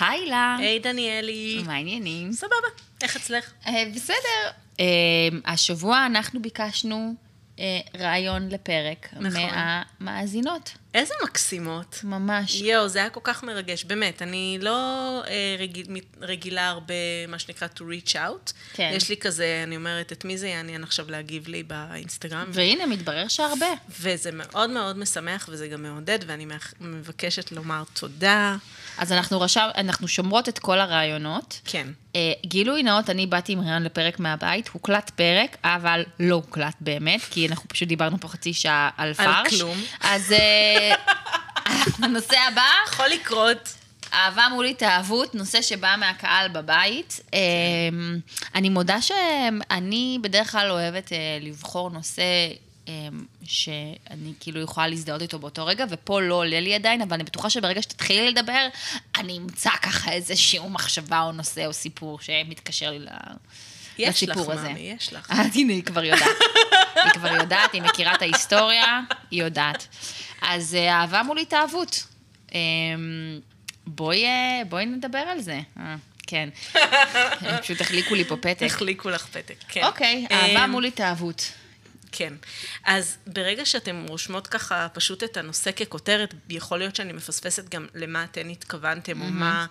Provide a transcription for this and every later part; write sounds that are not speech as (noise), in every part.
היי לה. היי דניאלי. מה העניינים? סבבה, איך אצלך? אה, בסדר. אה, השבוע אנחנו ביקשנו אה, רעיון לפרק נכון. מהמאזינות. איזה מקסימות. ממש. יואו, זה היה כל כך מרגש, באמת. אני לא אה, רגיל, רגילה הרבה, מה שנקרא, to reach out. כן. יש לי כזה, אני אומרת, את מי זה יעניין עכשיו להגיב לי באינסטגרם? והנה, מתברר שהרבה. וזה מאוד מאוד משמח וזה גם מעודד, ואני מבקשת לומר תודה. אז אנחנו רשם, אנחנו שומרות את כל הרעיונות. כן. אה, גילוי נאות, אני באתי עם רעיון לפרק מהבית, הוקלט פרק, אבל לא הוקלט באמת, כי אנחנו פשוט דיברנו פה חצי שעה על פרש. כלום. אז אה, הנושא הבא, יכול לקרות. אהבה מול התאהבות, נושא שבא מהקהל בבית. אה, אני מודה שאני בדרך כלל אוהבת אה, לבחור נושא אה, שאני כאילו יכולה להזדהות איתו באותו רגע, ופה לא עולה לי עדיין, אבל אני בטוחה שברגע שתתחילי לדבר, אני אמצא ככה איזשהו מחשבה או נושא או סיפור שמתקשר לי ל- יש לך, לסיפור הזה. מאמי, יש לך. הנה, היא כבר יודעת. היא כבר יודעת, היא מכירה את ההיסטוריה, היא יודעת. אז אה, אהבה מול התאהבות. אה, בואי, אה, בואי נדבר על זה. אה, כן. הם (laughs) פשוט החליקו לי פה פתק. החליקו לך פתק, כן. אוקיי, אהבה אמ, מול התאהבות. כן. אז ברגע שאתן רושמות ככה פשוט את הנושא ככותרת, יכול להיות שאני מפספסת גם למה אתן התכוונתם, או מה,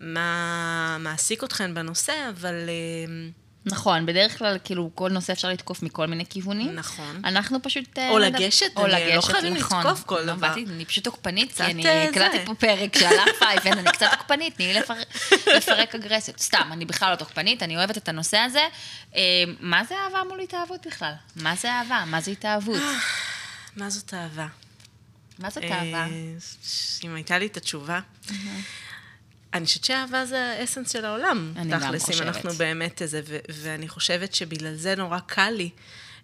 מה מעסיק אתכן בנושא, אבל אה, נכון, בדרך כלל, כאילו, כל נושא אפשר לתקוף מכל מיני כיוונים. נכון. אנחנו פשוט... אה, או לגשת, או לא לגשת, חייבים נכון. לתקוף כל לא, דבר. באתי, אני פשוט תוקפנית, כי אני אה, הקלטתי זה. פה פרק שהלך פייב, אני קצת תוקפנית, תני לי לפר- (laughs) לפרק אגרסיות. סתם, אני בכלל לא תוקפנית, אני אוהבת את הנושא הזה. אה, מה זה אהבה מול התאהבות בכלל? מה זה אהבה? מה זה התאהבות? מה זאת אהבה? מה זאת אהבה? אה, אם הייתה לי את התשובה. אני חושבת שאהבה זה האסנס של העולם. אני גם חושבת. אם אנחנו באמת איזה, ו- ואני חושבת שבגלל זה נורא קל לי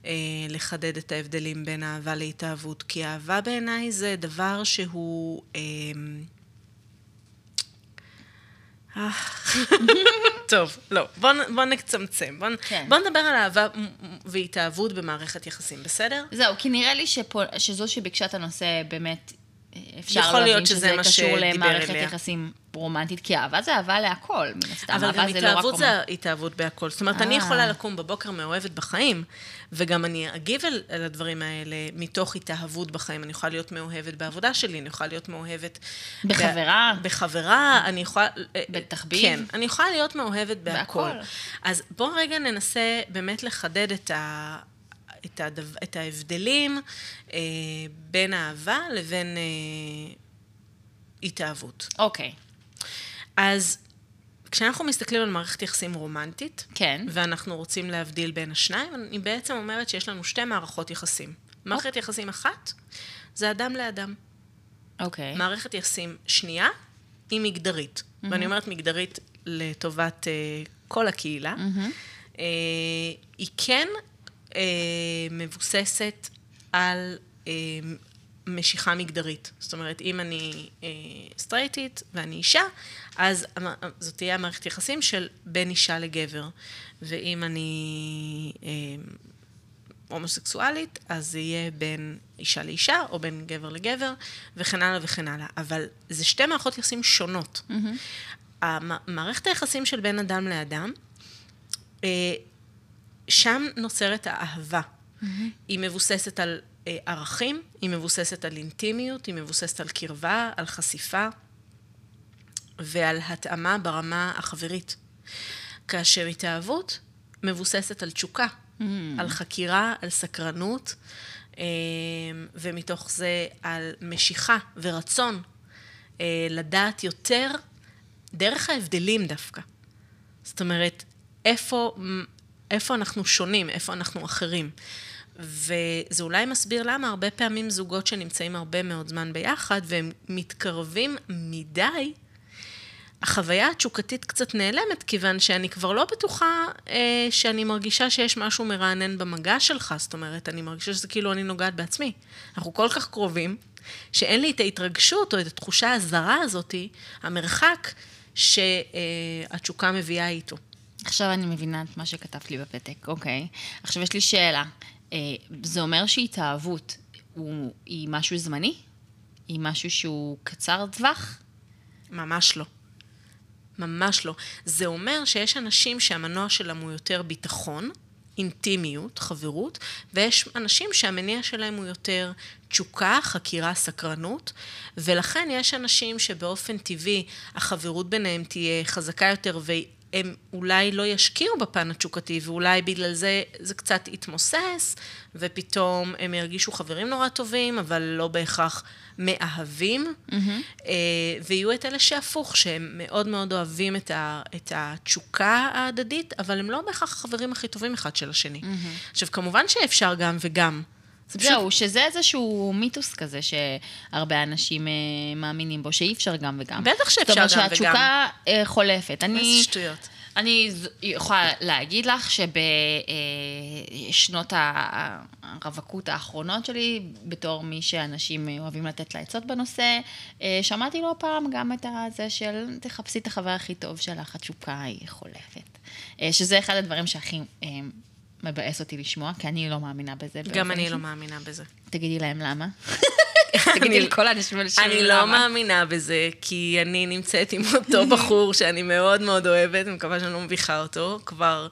אה, לחדד את ההבדלים בין אהבה להתאהבות, כי אהבה בעיניי זה דבר שהוא... אה, אה, (laughs) טוב, לא, בוא, בוא נצמצם. בוא, כן. בוא נדבר על אהבה והתאהבות במערכת יחסים, בסדר? זהו, כי נראה לי שפה, שזו שביקשה את הנושא באמת, אפשר להבין להיות שזה שזה קשור למערכת אליה. יחסים רומנטית, כי אהבה זה אהבה להכל, מן הסתם. אבל אהבה גם זה לא רק התאהבות אומן. זה התאהבות בהכל. זאת אומרת, אני אה. יכולה לקום בבוקר מאוהבת בחיים, וגם אני אגיב על, על הדברים האלה מתוך התאהבות בחיים. אני יכולה להיות מאוהבת בעבודה שלי, אני יכולה להיות מאוהבת... בחברה. ב, בחברה, אני יכולה... בתחביב. כן, אני יכולה להיות מאוהבת בהכל. בהכל. אז בואו רגע ננסה באמת לחדד את ה... את, הדו, את ההבדלים אה, בין אהבה לבין אה, התאהבות. אוקיי, אז כשאנחנו מסתכלים על מערכת יחסים רומנטית, כן. ואנחנו רוצים להבדיל בין השניים, אני בעצם אומרת שיש לנו שתי מערכות יחסים. מערכת יחסים אחת זה אדם לאדם. אוקיי. מערכת יחסים שנייה היא מגדרית. ואני אומרת מגדרית לטובת אה, כל הקהילה. אה, היא כן מבוססת על אה, משיכה מגדרית. זאת אומרת, אם אני אה, סטרייטית ואני אישה, אז זאת תהיה המערכת יחסים של בין אישה לגבר. ואם אני אה, הומוסקסואלית, אז זה יהיה בין אישה לאישה, או בין גבר לגבר, וכן הלאה וכן הלאה. אבל זה שתי מערכות יחסים שונות. המ- מערכת היחסים של בין אדם לאדם, אה, שם נוצרת האהבה. היא מבוססת על אה, ערכים, היא מבוססת על אינטימיות, היא מבוססת על קרבה, על חשיפה ועל התאמה ברמה החברית. כאשר התאהבות מבוססת על תשוקה, על חקירה, על סקרנות, אה, ומתוך זה על משיכה ורצון אה, לדעת יותר דרך ההבדלים דווקא. זאת אומרת, איפה, איפה אנחנו שונים, איפה אנחנו אחרים. וזה אולי מסביר למה הרבה פעמים זוגות שנמצאים הרבה מאוד זמן ביחד והם מתקרבים מדי, החוויה התשוקתית קצת נעלמת, כיוון שאני כבר לא בטוחה אה, שאני מרגישה שיש משהו מרענן במגע שלך. זאת אומרת, אני מרגישה שזה כאילו אני נוגעת בעצמי. אנחנו כל כך קרובים, שאין לי את ההתרגשות או את התחושה הזרה הזאתי, המרחק שהתשוקה מביאה איתו. עכשיו אני מבינה את מה שכתבת לי בפתק, אוקיי. עכשיו יש לי שאלה. אה, זה אומר שהתאהבות הוא, היא משהו זמני? היא משהו שהוא קצר טווח? ממש לא. ממש לא. זה אומר שיש אנשים שהמנוע שלהם הוא יותר ביטחון, אינטימיות, חברות, ויש אנשים שהמניע שלהם הוא יותר תשוקה, חקירה, סקרנות, ולכן יש אנשים שבאופן טבעי החברות ביניהם תהיה חזקה יותר והם אולי לא ישקיעו בפן התשוקתי, ואולי בגלל זה זה קצת יתמוסס, ופתאום הם ירגישו חברים נורא טובים, אבל לא בהכרח מאהבים. Mm-hmm. ויהיו את אלה שהפוך, שהם מאוד מאוד אוהבים את, ה, את התשוקה ההדדית, אבל הם לא בהכרח החברים הכי טובים אחד של השני. Mm-hmm. עכשיו, כמובן שאפשר גם וגם. זה פשוט... זהו, שזה איזשהו מיתוס כזה שהרבה אנשים אה, מאמינים בו, שאי אפשר גם וגם. בטח שאפשר גם וגם. זאת אומרת שהתשוקה אה, חולפת. איזה אני... שטויות. אני יכולה להגיד לך שבשנות הרווקות האחרונות שלי, בתור מי שאנשים אוהבים לתת לה עצות בנושא, אה, שמעתי לא פעם גם את הזה של תחפשי את החבר הכי טוב שלך, התשוקה היא חולפת. שזה אחד הדברים שהכי מבאס אותי לשמוע, כי אני לא מאמינה בזה. גם אני לא מאמינה בזה. תגידי להם למה. (laughs) תגידי לכל האנשים האלה למה. אני לא מאמינה בזה, כי אני נמצאת עם אותו בחור שאני מאוד מאוד אוהבת, מקווה שאני לא מביכה אותו, כבר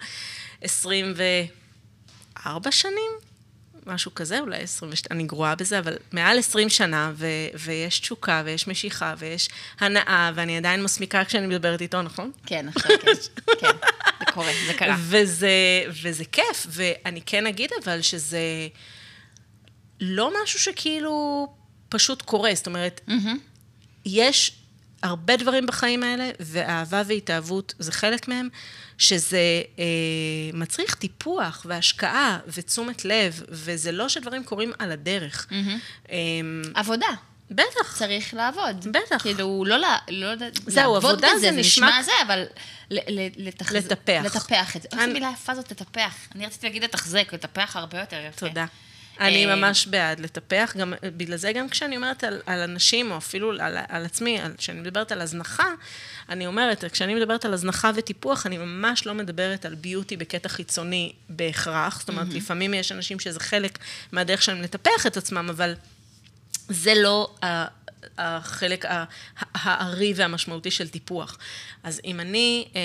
24 שנים, משהו כזה, אולי 22, אני גרועה בזה, אבל מעל 20 שנה, ו, ויש תשוקה, ויש משיכה, ויש הנאה, ואני עדיין מסמיקה כשאני מדברת איתו, נכון? כן, עכשיו כן, כן, זה קורה, זה קרה. וזה, וזה כיף, ואני כן אגיד אבל שזה לא משהו שכאילו פשוט קורה, זאת אומרת, mm-hmm. יש הרבה דברים בחיים האלה, ואהבה והתאהבות זה חלק מהם, שזה אה, מצריך טיפוח והשקעה ותשומת לב, וזה לא שדברים קורים על הדרך. Mm-hmm. אה, עבודה. בטח. צריך לעבוד. בטח. כאילו, לא, לא, לא זהו, לעבוד עבודה בזה, זה נשמע... נשמע זה, אבל לתחז... לטפח. לטפח את זה. איזה אני... מילה יפה זאת לטפח. אני רציתי להגיד לתחזק, לטפח הרבה יותר יפה. תודה. אני אה, ממש בעד לטפח, גם, בגלל זה גם כשאני אומרת על, על אנשים, או אפילו על, על עצמי, כשאני מדברת על הזנחה, אני אומרת, כשאני מדברת על הזנחה וטיפוח, אני ממש לא מדברת על ביוטי בקטע חיצוני בהכרח, זאת אומרת, mm-hmm. לפעמים יש אנשים שזה חלק מהדרך שלהם לטפח את עצמם, אבל זה לא החלק הארי והמשמעותי של טיפוח. אז אם אני... אה,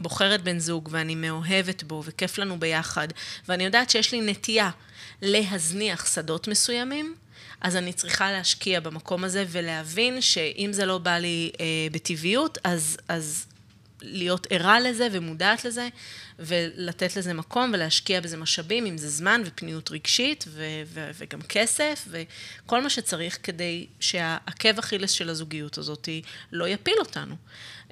בוחרת בן זוג ואני מאוהבת בו וכיף לנו ביחד, ואני יודעת שיש לי נטייה להזניח שדות מסוימים, אז אני צריכה להשקיע במקום הזה ולהבין שאם זה לא בא לי אה, בטבעיות, אז, אז להיות ערה לזה ומודעת לזה, ולתת לזה מקום ולהשקיע בזה משאבים, אם זה זמן ופניות רגשית ו- ו- וגם כסף, וכל מה שצריך כדי שהעקב אכילס של הזוגיות הזאת לא יפיל אותנו.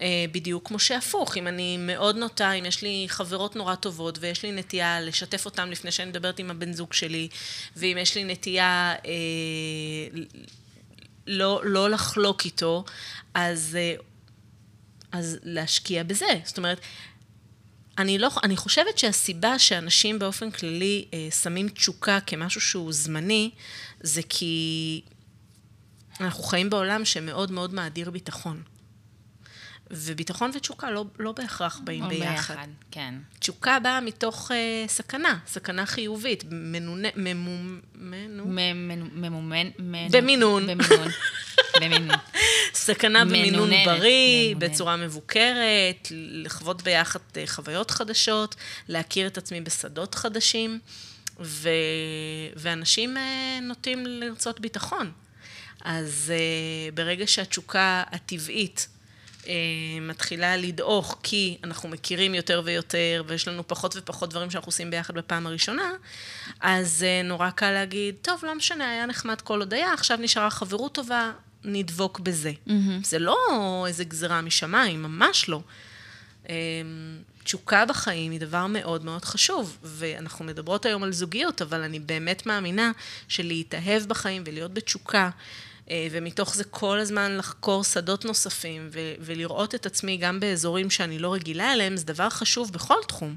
אה, בדיוק כמו שהפוך, אם אני מאוד נוטה, אם יש לי חברות נורא טובות ויש לי נטייה לשתף אותן לפני שאני מדברת עם הבן זוג שלי, ואם יש לי נטייה אה, לא, לא לחלוק איתו, אז, אה, אז להשקיע בזה. זאת אומרת, אני, לא, אני חושבת שהסיבה שאנשים באופן כללי אה, שמים תשוקה כמשהו שהוא זמני, זה כי אנחנו חיים בעולם שמאוד מאוד מאדיר ביטחון. וביטחון ותשוקה לא, לא בהכרח באים או ביחד. ביחד, כן. תשוקה באה מתוך אה, סכנה, סכנה חיובית, ממומן... ממומן... במינון. במינון. במינון. סכנה במינון בריא, בצורה מבוקרת, לחוות ביחד אה, חוויות חדשות, להכיר את עצמי בשדות חדשים, ו... ואנשים אה, נוטים לרצות ביטחון. אז אה, ברגע שהתשוקה הטבעית מתחילה לדעוך כי אנחנו מכירים יותר ויותר ויש לנו פחות ופחות דברים שאנחנו עושים ביחד בפעם הראשונה, אז נורא קל להגיד, טוב, לא משנה, היה נחמד כל עוד היה, עכשיו נשארה חברות טובה, נדבוק בזה. Mm-hmm. זה לא איזה גזירה משמיים, ממש לא. אה, תשוקה בחיים היא דבר מאוד מאוד חשוב, ואנחנו מדברות היום על זוגיות, אבל אני באמת מאמינה שלהתאהב בחיים ולהיות בתשוקה אה, ומתוך זה כל הזמן לחקור שדות נוספים ו- ולראות את עצמי גם באזורים שאני לא רגילה אליהם, זה דבר חשוב בכל תחום.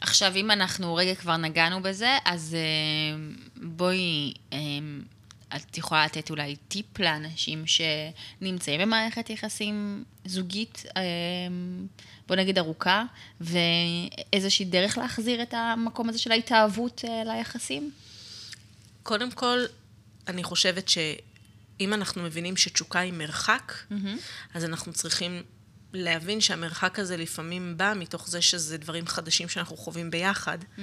עכשיו, אם אנחנו רגע כבר נגענו בזה, אז אה, בואי, אה, את יכולה לתת אולי טיפ לאנשים שנמצאים במערכת יחסים זוגית, בוא נגיד ארוכה, ואיזושהי דרך להחזיר את המקום הזה של ההתאהבות ליחסים? קודם כל, אני חושבת שאם אנחנו מבינים שתשוקה היא מרחק, mm-hmm. אז אנחנו צריכים להבין שהמרחק הזה לפעמים בא מתוך זה שזה דברים חדשים שאנחנו חווים ביחד, mm-hmm.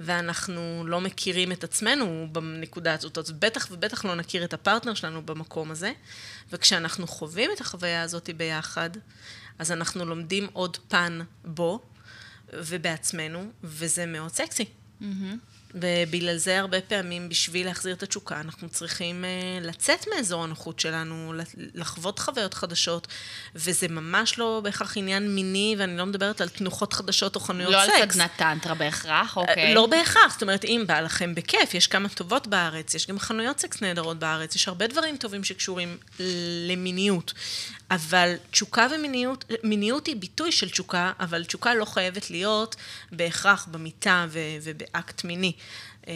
ואנחנו לא מכירים את עצמנו בנקודה הזאת, אז בטח ובטח לא נכיר את הפרטנר שלנו במקום הזה, וכשאנחנו חווים את החוויה הזאת ביחד, אז אנחנו לומדים עוד פן בו ובעצמנו, וזה מאוד סקסי. Mm-hmm. ובגלל זה הרבה פעמים, בשביל להחזיר את התשוקה, אנחנו צריכים uh, לצאת מאזור הנוחות שלנו, לחוות חוויות חדשות, וזה ממש לא בהכרח עניין מיני, ואני לא מדברת על תנוחות חדשות או חנויות לא סקס. לא על סדנת טנטרה בהכרח, אוקיי. לא בהכרח, זאת אומרת, אם בא לכם בכיף, יש כמה טובות בארץ, יש גם חנויות סקס נהדרות בארץ, יש הרבה דברים טובים שקשורים למיניות. אבל תשוקה ומיניות, מיניות היא ביטוי של תשוקה, אבל תשוקה לא חייבת להיות בהכרח במיטה ו- ובאקט מיני. אמ,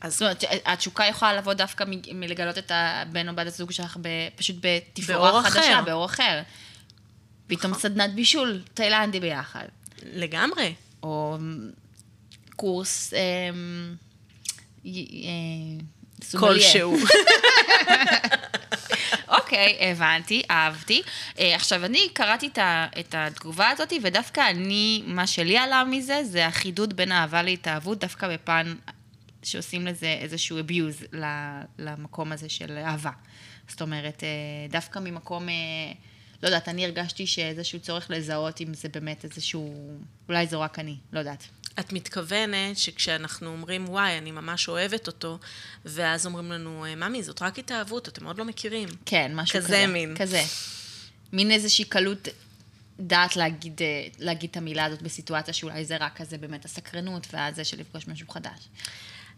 אז... זאת אומרת, התשוקה יכולה לבוא דווקא מ- מלגלות את הבן או בת הזוג שלך ב- פשוט בתפאורה חדשה, אחר. באור אחר. פתאום נכון. סדנת בישול תאילנדי ביחד. לגמרי. או קורס... אמ, אה, כלשהו. (laughs) אוקיי, הבנתי, אהבתי. אה, עכשיו, אני קראתי את התגובה הזאת, ודווקא אני, מה שלי עלה מזה, זה החידוד בין אהבה להתאהבות, דווקא בפן שעושים לזה איזשהו abuse למקום הזה של אהבה. זאת אומרת, אה, דווקא ממקום... לא יודעת, אני הרגשתי שאיזשהו צורך לזהות אם זה באמת איזשהו, אולי זו רק אני, לא יודעת. את מתכוונת שכשאנחנו אומרים, וואי, אני ממש אוהבת אותו, ואז אומרים לנו, ממי, זאת רק התאהבות, אתם עוד לא מכירים. כן, משהו כזה. כזה מין. כזה. מין איזושהי קלות דעת להגיד, להגיד את המילה הזאת בסיטואציה שאולי זה רק כזה באמת הסקרנות, ואז זה של לפגוש משהו חדש.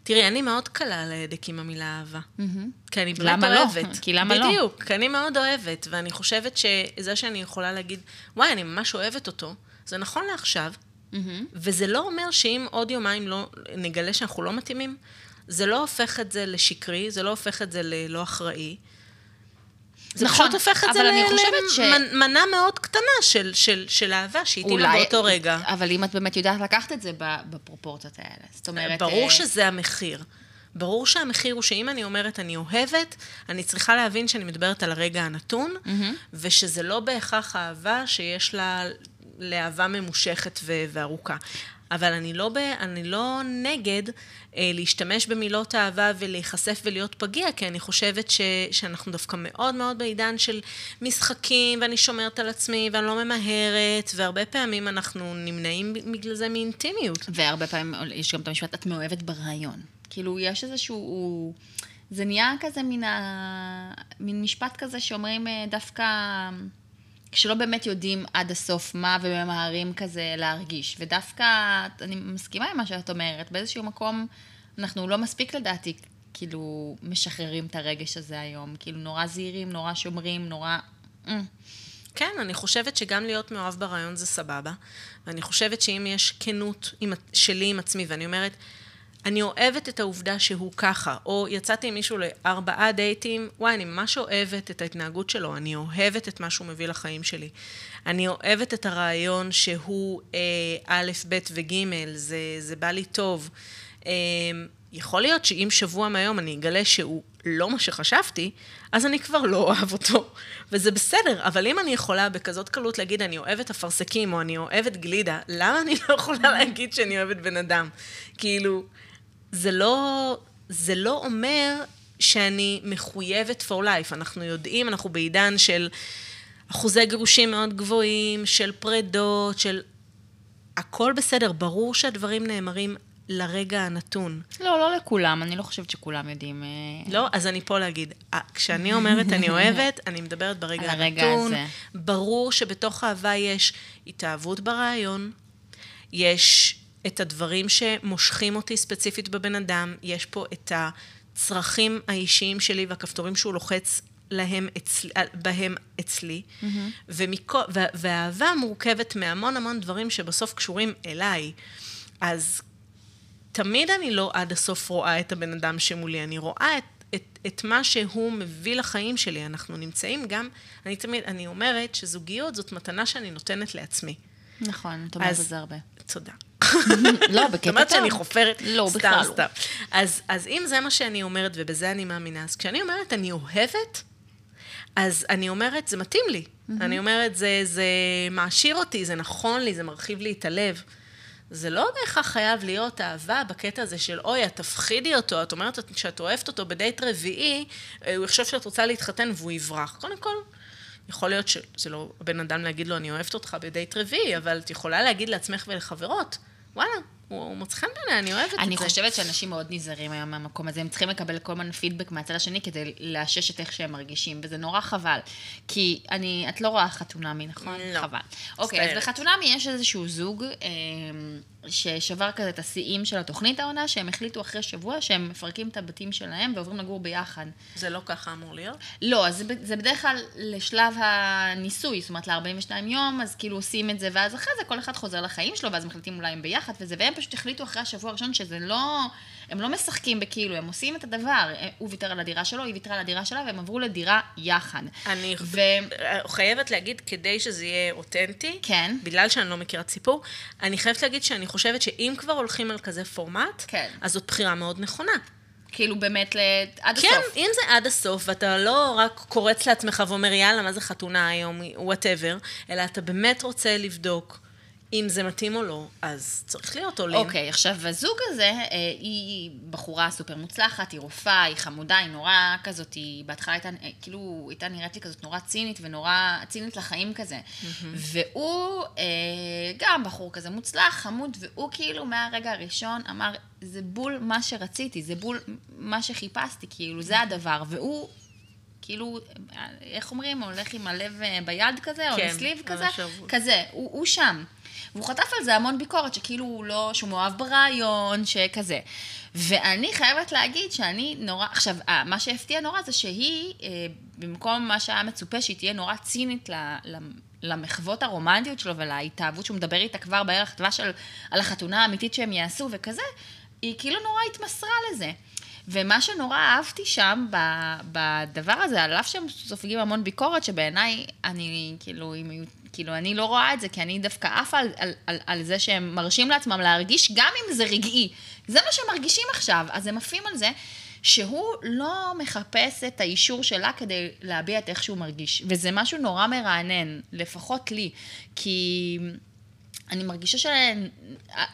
תראי, אני מאוד קלה על ההדק עם המילה אהבה. Mm-hmm. כי אני באמת למה לא? אוהבת. למה לא? כי למה בדיוק, לא? בדיוק, כי אני מאוד אוהבת, ואני חושבת שזה שאני יכולה להגיד, וואי, אני ממש אוהבת אותו, זה נכון לעכשיו, Mm-hmm. וזה לא אומר שאם עוד יומיים לא נגלה שאנחנו לא מתאימים, זה לא הופך את זה לשקרי, זה לא הופך את זה ללא אחראי. זה נכון, פשוט הופך את זה למנה ש... מאוד קטנה של, של, של אהבה שהתאימה באותו רגע. אבל אם את באמת יודעת לקחת את זה בפרופורציות האלה, זאת אומרת... ברור אה... שזה המחיר. ברור שהמחיר הוא שאם אני אומרת אני אוהבת, אני צריכה להבין שאני מדברת על הרגע הנתון, mm-hmm. ושזה לא בהכרח אהבה שיש לה לאהבה ממושכת וארוכה. אבל אני לא, ב, אני לא נגד אה, להשתמש במילות אהבה ולהיחשף ולהיות פגיע, כי אני חושבת ש, שאנחנו דווקא מאוד מאוד בעידן של משחקים, ואני שומרת על עצמי, ואני לא ממהרת, והרבה פעמים אנחנו נמנעים בגלל זה מאינטימיות. והרבה פעמים יש גם את המשפט, את מאוהבת ברעיון. כאילו, יש איזשהו... זה נהיה כזה מן, ה... מין משפט כזה שאומרים אה, דווקא... כשלא באמת יודעים עד הסוף מה וממהרים כזה להרגיש. ודווקא, אני מסכימה עם מה שאת אומרת, באיזשהו מקום אנחנו לא מספיק לדעתי, כאילו, משחררים את הרגש הזה היום. כאילו, נורא זהירים, נורא שומרים, נורא... אה. כן, אני חושבת שגם להיות מאוהב ברעיון זה סבבה. ואני חושבת שאם יש כנות עם, שלי עם עצמי, ואני אומרת, אני אוהבת את העובדה שהוא ככה, או יצאתי עם מישהו לארבעה דייטים, וואי, אני ממש אוהבת את ההתנהגות שלו, אני אוהבת את מה שהוא מביא לחיים שלי. אני אוהבת את הרעיון שהוא אה, א', ב' וג', זה, זה בא לי טוב. אה, יכול להיות שאם שבוע מהיום אני אגלה שהוא לא מה שחשבתי, אז אני כבר לא אוהב אותו, וזה בסדר, אבל אם אני יכולה בכזאת קלות להגיד, אני אוהבת אפרסקים, או אני אוהבת גלידה, למה אני לא יכולה להגיד שאני אוהבת בן אדם? כאילו, זה לא, זה לא אומר שאני מחויבת for life. אנחנו יודעים, אנחנו בעידן של אחוזי גירושים מאוד גבוהים, של פרדות, של... הכל בסדר, ברור שהדברים נאמרים לרגע הנתון. לא, לא לכולם, אני לא חושבת שכולם יודעים. אה, לא, אז אני פה להגיד, אה, כשאני אומרת אני אוהבת, אני מדברת ברגע הנתון. הזה. ברור שבתוך אהבה יש התאהבות ברעיון, יש את הדברים שמושכים אותי ספציפית בבן אדם, יש פה את הצרכים האישיים שלי והכפתורים שהוא לוחץ להם אצל, בהם אצלי, mm-hmm. ומכל, והאהבה מורכבת מהמון המון דברים שבסוף קשורים אליי. אז תמיד אני לא עד הסוף רואה את הבן אדם שמולי, אני רואה את, את, את מה שהוא מביא לחיים שלי. אנחנו נמצאים גם, אני תמיד, אני אומרת שזוגיות זאת מתנה שאני נותנת לעצמי. נכון, את אומרת את זה הרבה. תודה. (laughs) לא, בקטע טוב. זאת אומרת שאני חופרת לא, סתם, סתם. אז, אז אם זה מה שאני אומרת, ובזה אני מאמינה, אז כשאני אומרת אני אוהבת, אז אני אומרת, זה מתאים לי. אני אומרת, זה, זה מעשיר אותי, זה נכון לי, זה מרחיב לי את הלב. זה לא בהכרח חייב להיות אהבה בקטע הזה של, אוי, את תפחידי אותו, את אומרת שאת אוהבת אותו בדייט רביעי, הוא יחשוב שאת רוצה להתחתן והוא יברח. קודם כל, יכול להיות שזה לא הבן אדם להגיד לו, אני אוהבת אותך בדייט רביעי, אבל את יכולה להגיד לעצמך ולחברות, וואלה, הוא מוצא חן בעיניי, אני אוהבת את זה. אני חושבת שאנשים מאוד נזהרים היום מהמקום הזה, הם צריכים לקבל כל מיני פידבק מהצד השני כדי לאשש את איך שהם מרגישים, וזה נורא חבל. כי אני, את לא רואה חתונמי, נכון? לא. חבל. אוקיי, אז בחתונמי יש איזשהו זוג אה, ששבר כזה את השיאים של התוכנית העונה, שהם החליטו אחרי שבוע שהם מפרקים את הבתים שלהם ועוברים לגור ביחד. זה לא ככה אמור להיות? לא, אז זה, זה בדרך כלל לשלב הניסוי, זאת אומרת ל-42 יום, אז כאילו עושים את זה, ואז אחרי זה כל אחד חוזר לחיים שלו, ואז מחליטים אולי הם ביחד וזה, והם פשוט החליטו אחרי השבוע הראשון שזה לא, הם לא משחקים בכאילו, הם עושים את הדבר. הוא ויתר על הדירה שלו, היא ויתרה על הדירה שלה, והם עברו לדירה יחד. אני ו... חייבת להגיד, כדי שזה יהיה אותנטי, כן. בגלל שאני לא מכירה סיפור, אני חייבת להגיד שאני חושבת שאם כבר הולכים על כזה פורמט, כן. אז זאת בחירה מאוד נכונה. כאילו באמת ל... עד כן, הסוף. אם זה עד הסוף, ואתה לא רק קורץ לעצמך ואומר, יאללה, מה זה חתונה היום, וואטאבר, אלא אתה באמת רוצה לבדוק אם זה מתאים או לא, אז צריך להיות עולים. אוקיי, עכשיו, הזוג הזה, אה, היא בחורה סופר מוצלחת, היא רופאה, היא חמודה, היא נורא כזאת, היא בהתחלה הייתה, אה, כאילו, הייתה נראית לי כזאת נורא צינית ונורא צינית לחיים כזה. והוא אה, גם בחור כזה מוצלח, חמוד, והוא כאילו מהרגע הראשון אמר, זה בול מה שרציתי, זה בול מה שחיפשתי, כאילו, זה הדבר. והוא... כאילו, אה, איך אומרים, הולך עם הלב אה, ביד כזה, או כן, עם סליב כזה. כזה, הוא, הוא שם. והוא חטף על זה המון ביקורת, שכאילו הוא לא, שהוא מאוהב ברעיון, שכזה. ואני חייבת להגיד שאני נורא, עכשיו, אה, מה שהפתיע נורא זה שהיא, אה, במקום מה שהיה מצופה, שהיא תהיה נורא צינית ל, ל, למחוות הרומנטיות שלו ולהתאהבות שהוא מדבר איתה כבר בערך דבש על, על החתונה האמיתית שהם יעשו וכזה, היא כאילו נורא התמסרה לזה. ומה שנורא אהבתי שם, בדבר הזה, על אף שהם סופגים המון ביקורת, שבעיניי, אני, כאילו, אם היו, כאילו, אני לא רואה את זה, כי אני דווקא עפה על, על, על, על זה שהם מרשים לעצמם להרגיש, גם אם זה רגעי. זה מה שהם מרגישים עכשיו, אז הם עפים על זה. שהוא לא מחפש את האישור שלה כדי להביע את איך שהוא מרגיש. וזה משהו נורא מרענן, לפחות לי, כי אני מרגישה ש...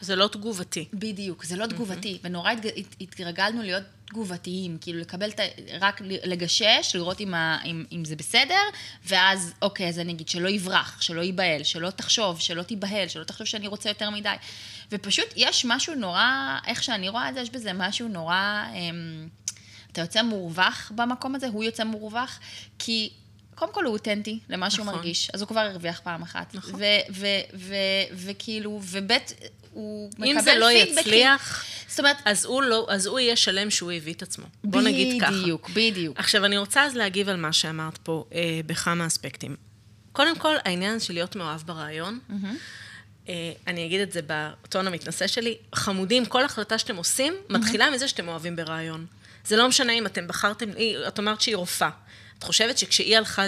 זה לא תגובתי. בדיוק, זה לא תגובתי, mm-hmm. ונורא התג... הת- התרגלנו להיות תגובתיים, כאילו לקבל את ה... רק לגשש, לראות אם, ה... אם, אם זה בסדר, ואז, אוקיי, אז אני אגיד שלא יברח, שלא ייבהל, שלא תחשוב, שלא תיבהל, שלא תחשוב שאני רוצה יותר מדי. ופשוט יש משהו נורא, איך שאני רואה את זה, יש בזה משהו נורא... אמ... אתה יוצא מורווח במקום הזה, הוא יוצא מורווח, כי קודם כל הוא אותנטי למה שהוא נכון. מרגיש, אז הוא כבר הרוויח פעם אחת. נכון. ו- ו- ו- וכאילו, ובית, הוא מקבל אם זה לא פידבקים. יצליח, זאת אומרת, אז הוא, לא, אז הוא יהיה שלם שהוא הביא את עצמו. בוא נגיד ככה. בדיוק, בדיוק. עכשיו, אני רוצה אז להגיב על מה שאמרת פה אה, בכמה אספקטים. קודם כל, העניין של להיות מאוהב ברעיון, אה, אני אגיד את זה בטון המתנשא שלי, חמודים, כל החלטה שאתם עושים, מתחילה מזה שאתם אוהבים ברעיון. זה לא משנה אם אתם בחרתם, היא- את אמרת שהיא רופאה. את חושבת שכשהיא הלכה,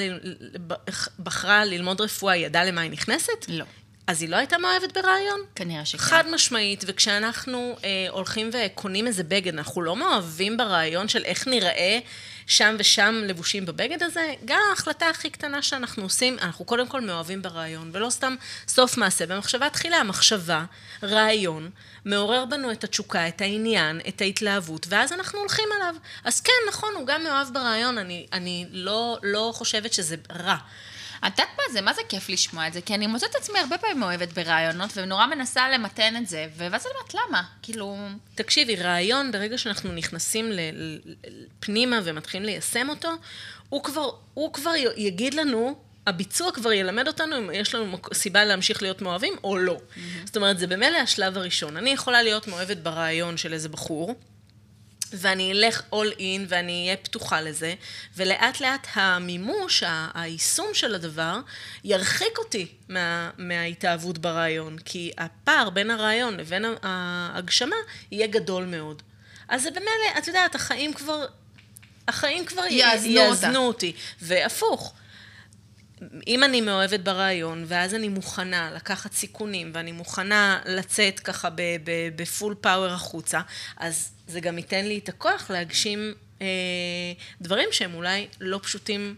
בחרה ללמוד רפואה, היא ידעה למה היא נכנסת? לא. אז היא לא הייתה מאוהבת ברעיון? כנראה שכן. חד משמעית, וכשאנחנו אה, הולכים וקונים איזה בגד, אנחנו לא מאוהבים ברעיון של איך נראה שם ושם לבושים בבגד הזה, גם ההחלטה הכי קטנה שאנחנו עושים, אנחנו קודם כל מאוהבים ברעיון, ולא סתם סוף מעשה. במחשבה תחילה, המחשבה, רעיון, מעורר בנו את התשוקה, את העניין, את ההתלהבות, ואז אנחנו הולכים עליו. אז כן, נכון, הוא גם מאוהב ברעיון, אני, אני לא, לא חושבת שזה רע. את יודעת מה זה? מה זה כיף לשמוע את זה? כי אני מוצאת את עצמי הרבה פעמים מאוהבת ברעיונות, ונורא מנסה למתן את זה, ואז אני אומרת, למה? כאילו... תקשיבי, רעיון, ברגע שאנחנו נכנסים פנימה ומתחילים ליישם אותו, הוא כבר, הוא כבר יגיד לנו, הביצוע כבר ילמד אותנו אם יש לנו סיבה להמשיך להיות מאוהבים או לא. Mm-hmm. זאת אומרת, זה במילא השלב הראשון. אני יכולה להיות מאוהבת ברעיון של איזה בחור, ואני אלך all in ואני אהיה פתוחה לזה, ולאט לאט המימוש, היישום של הדבר, ירחיק אותי מה, מההתאהבות ברעיון, כי הפער בין הרעיון לבין ההגשמה יהיה גדול מאוד. אז זה במילא, את יודעת, החיים כבר, החיים כבר יאזנו יאזנו. אותי, והפוך. אם אני מאוהבת ברעיון, ואז אני מוכנה לקחת סיכונים, ואני מוכנה לצאת ככה בפול פאוור החוצה, אז זה גם ייתן לי את הכוח להגשים אה, דברים שהם אולי לא פשוטים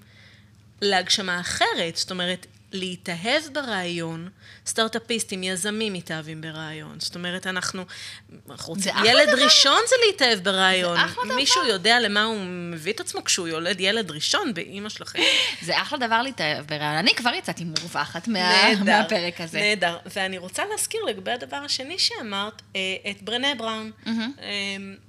להגשמה אחרת. זאת אומרת, להתאהב ברעיון, סטארט-אפיסטים, יזמים מתאהבים ברעיון. זאת אומרת, אנחנו, אנחנו רוצים, ילד דבר. ראשון זה להתאהב ברעיון. זה אחלה דבר. מישהו יודע למה הוא מביא את עצמו כשהוא יולד ילד ראשון באימא שלכם. (laughs) זה אחלה דבר להתאהב ברעיון. אני כבר יצאתי מורווחת מה, מהפרק הזה. נהדר. ואני רוצה להזכיר לגבי הדבר השני שאמרת, אה, את ברנה בראון. Mm-hmm.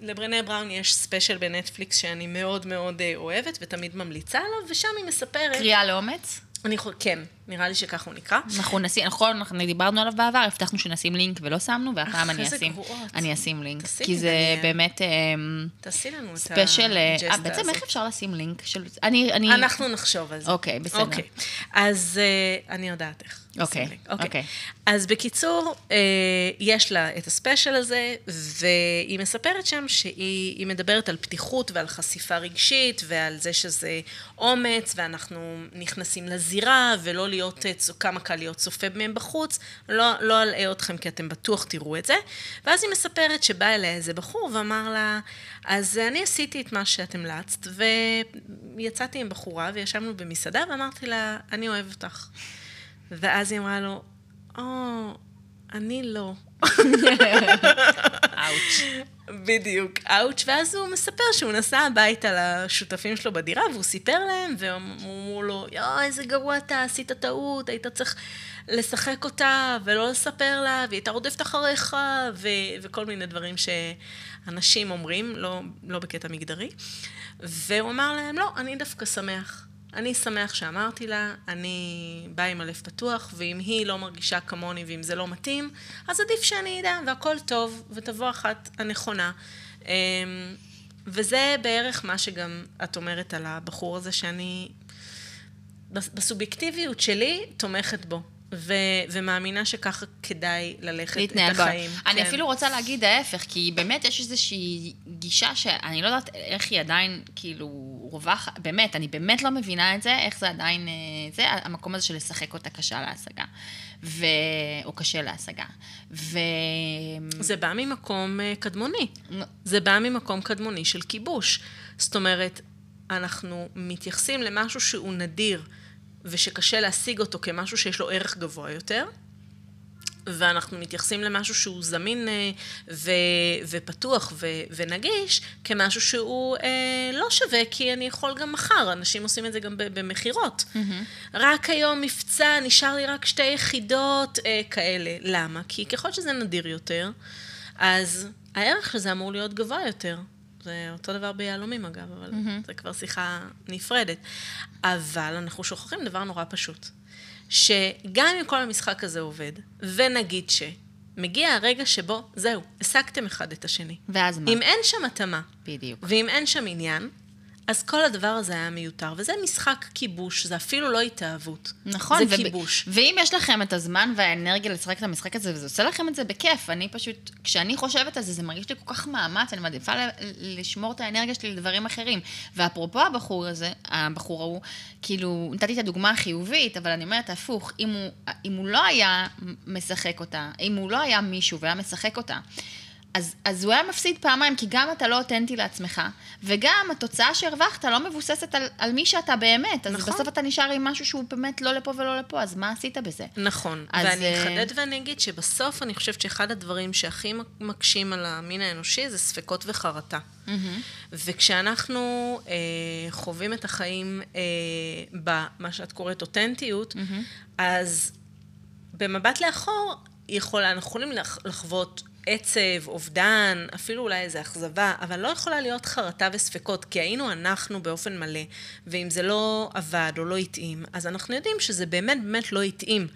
לברנה בראון יש special בנטפליקס שאני מאוד מאוד אה, אוהבת ותמיד ממליצה עליו, ושם היא מספרת... קריאה לאומץ? אני חושבת, כן, נראה לי שככה הוא נקרא. אנחנו נשים, נכון, אנחנו דיברנו עליו בעבר, הבטחנו שנשים לינק ולא שמנו, והפעם אני אשים, אני אשים לינק. כי זה באמת... אמ, תעשי לנו את special, אה, בעצם איך אפשר לשים לינק של... אני, אני... אנחנו נחשוב על זה. אוקיי, בסדר. אוקיי, אז אה, אני יודעת איך. אוקיי, אוקיי. אז בקיצור, אה, יש לה את ה special הזה, והיא מספרת שם שהיא מדברת על פתיחות ועל חשיפה רגשית, ועל זה שזה אומץ, ואנחנו נכנסים לזירה, ולא להיות, אה, כמה קל להיות צופה מהם בחוץ, לא, לא אלאה אתכם כי אתם בטוח תראו את זה. ואז היא מספרת שבא אליה איזה בחור ואמר לה, אז אני עשיתי את מה שאת המלצת, ויצאתי עם בחורה, וישבנו במסעדה, ואמרתי לה, אני אוהב אותך. ואז היא אמרה לו, או, אני לא. (laughs) אאוץ'. בדיוק, אאוץ', ואז הוא מספר שהוא נסע הביתה לשותפים שלו בדירה, והוא סיפר להם, והם אמרו לו, יואו, איזה גרוע אתה, עשית טעות, היית צריך לשחק אותה, ולא לספר לה, והיא הייתה רודפת אחריך, ו- וכל מיני דברים שאנשים אומרים, לא, לא בקטע מגדרי. והוא אמר להם, לא, אני דווקא שמח. אני שמח שאמרתי לה, אני באה עם הלב פתוח, ואם היא לא מרגישה כמוני ואם זה לא מתאים, אז עדיף שאני אדע, והכל טוב, ותבוא אחת הנכונה. אמ, וזה בערך מה שגם את אומרת על הבחור הזה, שאני בסובייקטיביות שלי תומכת בו. ו- ומאמינה שככה כדאי ללכת את החיים. כן. אני אפילו רוצה להגיד ההפך, כי באמת יש איזושהי גישה שאני לא יודעת איך היא עדיין, כאילו, רווחת, באמת, אני באמת לא מבינה את זה, איך זה עדיין, אה, זה המקום הזה של לשחק אותה קשה להשגה, ו... או קשה להשגה. ו... זה בא ממקום אה, קדמוני. זה בא ממקום קדמוני של כיבוש. זאת אומרת, אנחנו מתייחסים למשהו שהוא נדיר. ושקשה להשיג אותו כמשהו שיש לו ערך גבוה יותר, ואנחנו מתייחסים למשהו שהוא זמין אה, ו, ופתוח ו, ונגיש כמשהו שהוא אה, לא שווה, כי אני יכול גם מחר, אנשים עושים את זה גם במכירות. Mm-hmm. רק היום מבצע, נשאר לי רק שתי יחידות אה, כאלה. למה? כי ככל שזה נדיר יותר, אז הערך של זה אמור להיות גבוה יותר. זה אותו דבר ביהלומים אגב, אבל mm-hmm. זה כבר שיחה נפרדת. אבל אנחנו שוכחים דבר נורא פשוט, שגם אם כל המשחק הזה עובד, ונגיד ש... מגיע הרגע שבו, זהו, השגתם אחד את השני. ואז מה? אם אין שם התאמה, בדיוק. ואם אין שם עניין, אז כל הדבר הזה היה מיותר, וזה משחק כיבוש, זה אפילו לא התאהבות. נכון. זה וב... כיבוש. ואם יש לכם את הזמן והאנרגיה לשחק את המשחק הזה, וזה עושה לכם את זה בכיף, אני פשוט, כשאני חושבת על זה, זה מרגיש לי כל כך מאמץ, אני מעדיפה לשמור את האנרגיה שלי לדברים אחרים. ואפרופו הבחור הזה, הבחור ההוא, כאילו, נתתי את הדוגמה החיובית, אבל אני אומרת הפוך, אם הוא, אם הוא לא היה משחק אותה, אם הוא לא היה מישהו והיה משחק אותה, אז, אז הוא היה מפסיד פעמיים, כי גם אתה לא אותנטי לעצמך, וגם התוצאה שהרווחת לא מבוססת על, על מי שאתה באמת. אז נכון. בסוף אתה נשאר עם משהו שהוא באמת לא לפה ולא לפה, אז מה עשית בזה? נכון. אז... ואני אה, אחדד ואני אגיד שבסוף אני חושבת שאחד הדברים שהכי מקשים על המין האנושי זה ספקות וחרטה. Mm-hmm. וכשאנחנו אה, חווים את החיים אה, במה שאת קוראת אותנטיות, mm-hmm. אז במבט לאחור, יכול, אנחנו יכולים לחוות עצב, אובדן, אפילו אולי איזו אכזבה, אבל לא יכולה להיות חרטה וספקות, כי היינו אנחנו באופן מלא, ואם זה לא עבד או לא התאים, אז אנחנו יודעים שזה באמת באמת לא התאים.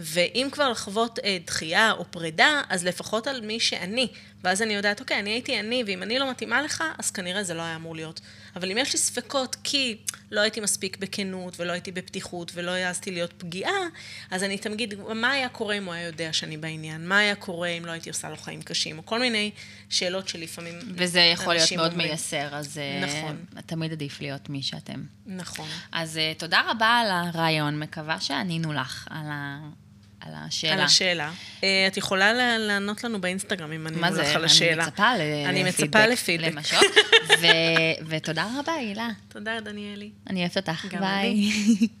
ואם כבר לחוות אה, דחייה או פרידה, אז לפחות על מי שאני. ואז אני יודעת, אוקיי, אני הייתי אני, ואם אני לא מתאימה לך, אז כנראה זה לא היה אמור להיות. אבל אם יש לי ספקות כי לא הייתי מספיק בכנות, ולא הייתי בפתיחות, ולא העזתי להיות פגיעה, אז אני תמיד, מה היה קורה אם הוא היה יודע שאני בעניין? מה היה קורה אם לא הייתי עושה לו חיים קשים? או כל מיני שאלות שלפעמים וזה יכול להיות מאוד אומרים. מייסר, אז אה, נכון. תמיד עדיף להיות מי שאתם. נכון. אז אה, תודה רבה על הרעיון, מקווה שענינו לך על ה... על השאלה. על השאלה. אה, את יכולה לענות לנו באינסטגרם אם ענינו לך על השאלה. מה זה? אני מצפה לפידבק. למשהו. (laughs) ותודה רבה, הילה. תודה, דניאלי. אני אוהבת אותך. ביי. (laughs)